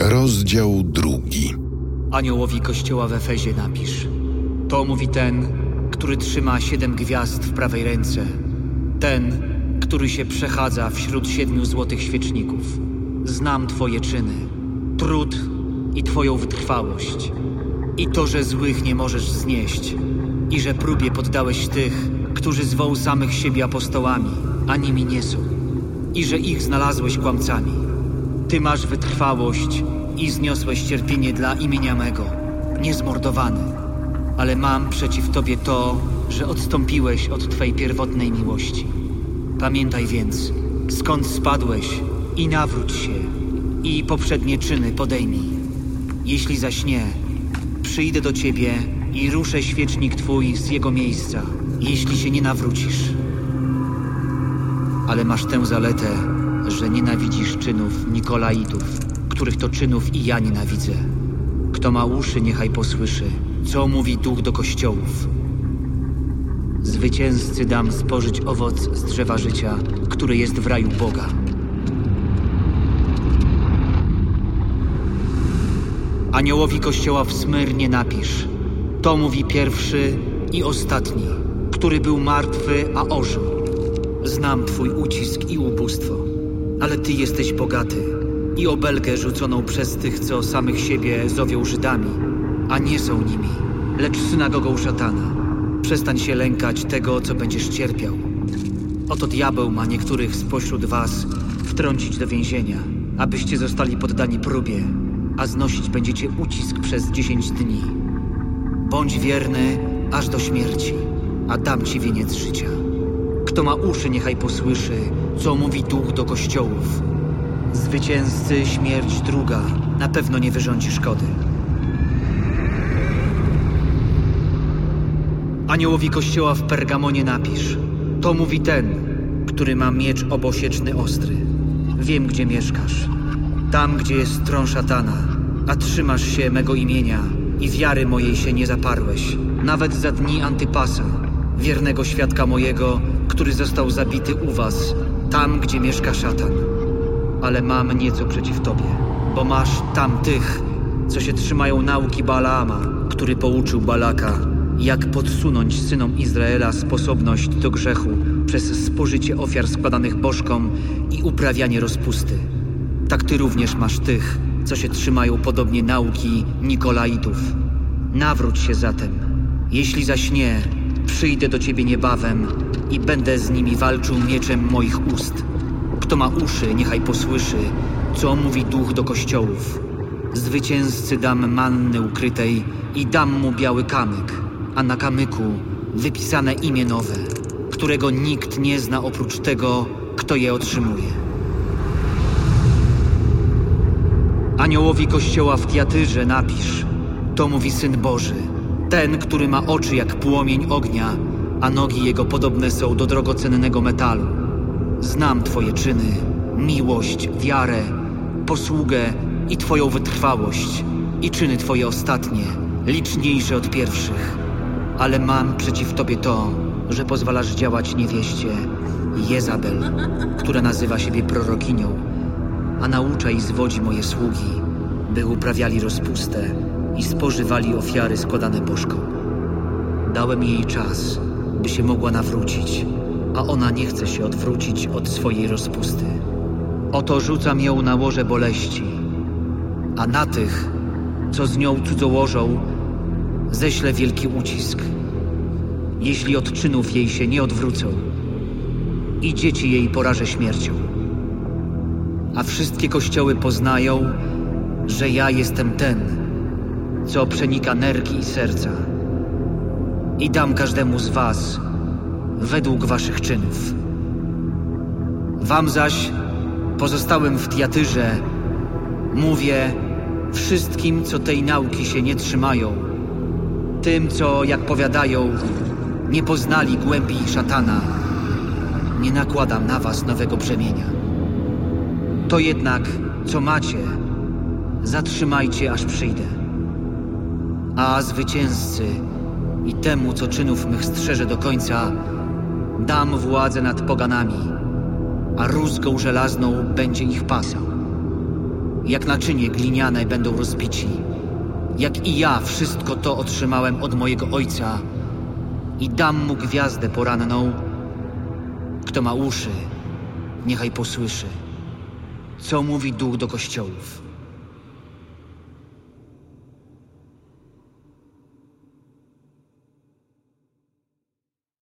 Rozdział drugi. Aniołowi kościoła w Efezie napisz. To mówi ten, który trzyma siedem gwiazd w prawej ręce. Ten, który się przechadza wśród siedmiu złotych świeczników. Znam twoje czyny, trud i twoją wytrwałość. I to, że złych nie możesz znieść. I że próbie poddałeś tych, którzy zwą samych siebie apostołami, a nimi nie są. I że ich znalazłeś kłamcami. Ty masz wytrwałość i zniosłeś cierpienie dla imienia mego, niezmordowany. Ale mam przeciw tobie to, że odstąpiłeś od twej pierwotnej miłości. Pamiętaj więc, skąd spadłeś i nawróć się i poprzednie czyny podejmij. Jeśli zaś nie, przyjdę do ciebie i ruszę świecznik twój z jego miejsca, jeśli się nie nawrócisz. Ale masz tę zaletę, że nienawidzisz czynów Nikolaitów, których to czynów i ja nienawidzę. Kto ma uszy, niechaj posłyszy, co mówi duch do kościołów. Zwycięzcy dam spożyć owoc z drzewa życia, które jest w raju Boga. Aniołowi kościoła w Smyrnie napisz. To mówi pierwszy i ostatni, który był martwy, a ożył. Znam twój ucisk i ubóstwo, ale ty jesteś bogaty i obelgę rzuconą przez tych, co samych siebie zowią Żydami, a nie są nimi, lecz synagogą szatana. Przestań się lękać tego, co będziesz cierpiał. Oto diabeł ma niektórych spośród was wtrącić do więzienia, abyście zostali poddani próbie, a znosić będziecie ucisk przez dziesięć dni. Bądź wierny aż do śmierci, a dam ci wieniec życia. Kto ma uszy, niechaj posłyszy, co mówi duch do kościołów. Zwycięzcy śmierć druga na pewno nie wyrządzi szkody. Aniołowi kościoła w Pergamonie napisz. To mówi ten, który ma miecz obosieczny ostry. Wiem, gdzie mieszkasz. Tam, gdzie jest tron szatana, a trzymasz się mego imienia i wiary mojej się nie zaparłeś. Nawet za dni Antypasa, wiernego świadka mojego, który został zabity u was, tam, gdzie mieszka szatan. Ale mam nieco przeciw tobie, bo masz tam tych, co się trzymają nauki Balaama, który pouczył Balaka, jak podsunąć synom Izraela sposobność do grzechu przez spożycie ofiar składanych bożkom i uprawianie rozpusty. Tak ty również masz tych, co się trzymają podobnie nauki Nikolaitów. Nawróć się zatem. Jeśli zaś nie, przyjdę do ciebie niebawem i będę z nimi walczył mieczem moich ust. Kto ma uszy, niechaj posłyszy, co mówi duch do kościołów. Zwycięzcy dam manny ukrytej i dam mu biały kamyk, a na kamyku wypisane imię nowe, którego nikt nie zna oprócz tego, kto je otrzymuje. Aniołowi kościoła w Tiatyrze napisz, to mówi Syn Boży, ten, który ma oczy jak płomień ognia, a nogi jego podobne są do drogocennego metalu. Znam Twoje czyny, miłość, wiarę, posługę i Twoją wytrwałość i czyny Twoje ostatnie, liczniejsze od pierwszych. Ale mam przeciw Tobie to, że pozwalasz działać niewieście Jezabel, która nazywa siebie prorokinią, a naucza i zwodzi moje sługi, by uprawiali rozpustę i spożywali ofiary składane bożkom. Dałem jej czas, by się mogła nawrócić, a ona nie chce się odwrócić od swojej rozpusty. Oto rzucam ją na łoże boleści, a na tych, co z nią cudzołożą, ześlę wielki ucisk, jeśli od czynów jej się nie odwrócą i dzieci jej porażę śmiercią. A wszystkie kościoły poznają, że ja jestem ten, co przenika nerki i serca. I dam każdemu z was według waszych czynów. Wam zaś, pozostałym w Tiatyrze, mówię wszystkim, co tej nauki się nie trzymają, tym, co, jak powiadają, nie poznali głębi szatana, nie nakładam na was nowego brzemienia. To jednak, co macie, zatrzymajcie, aż przyjdę. A zwycięzcy i temu, co czynów mych strzeże do końca, dam władzę nad poganami, a rózgą żelazną będzie ich pasał. jak naczynie gliniane będą rozbici. Jak i ja wszystko to otrzymałem od mojego ojca i dam mu gwiazdę poranną. Kto ma uszy, niechaj posłyszy, co mówi duch do kościołów.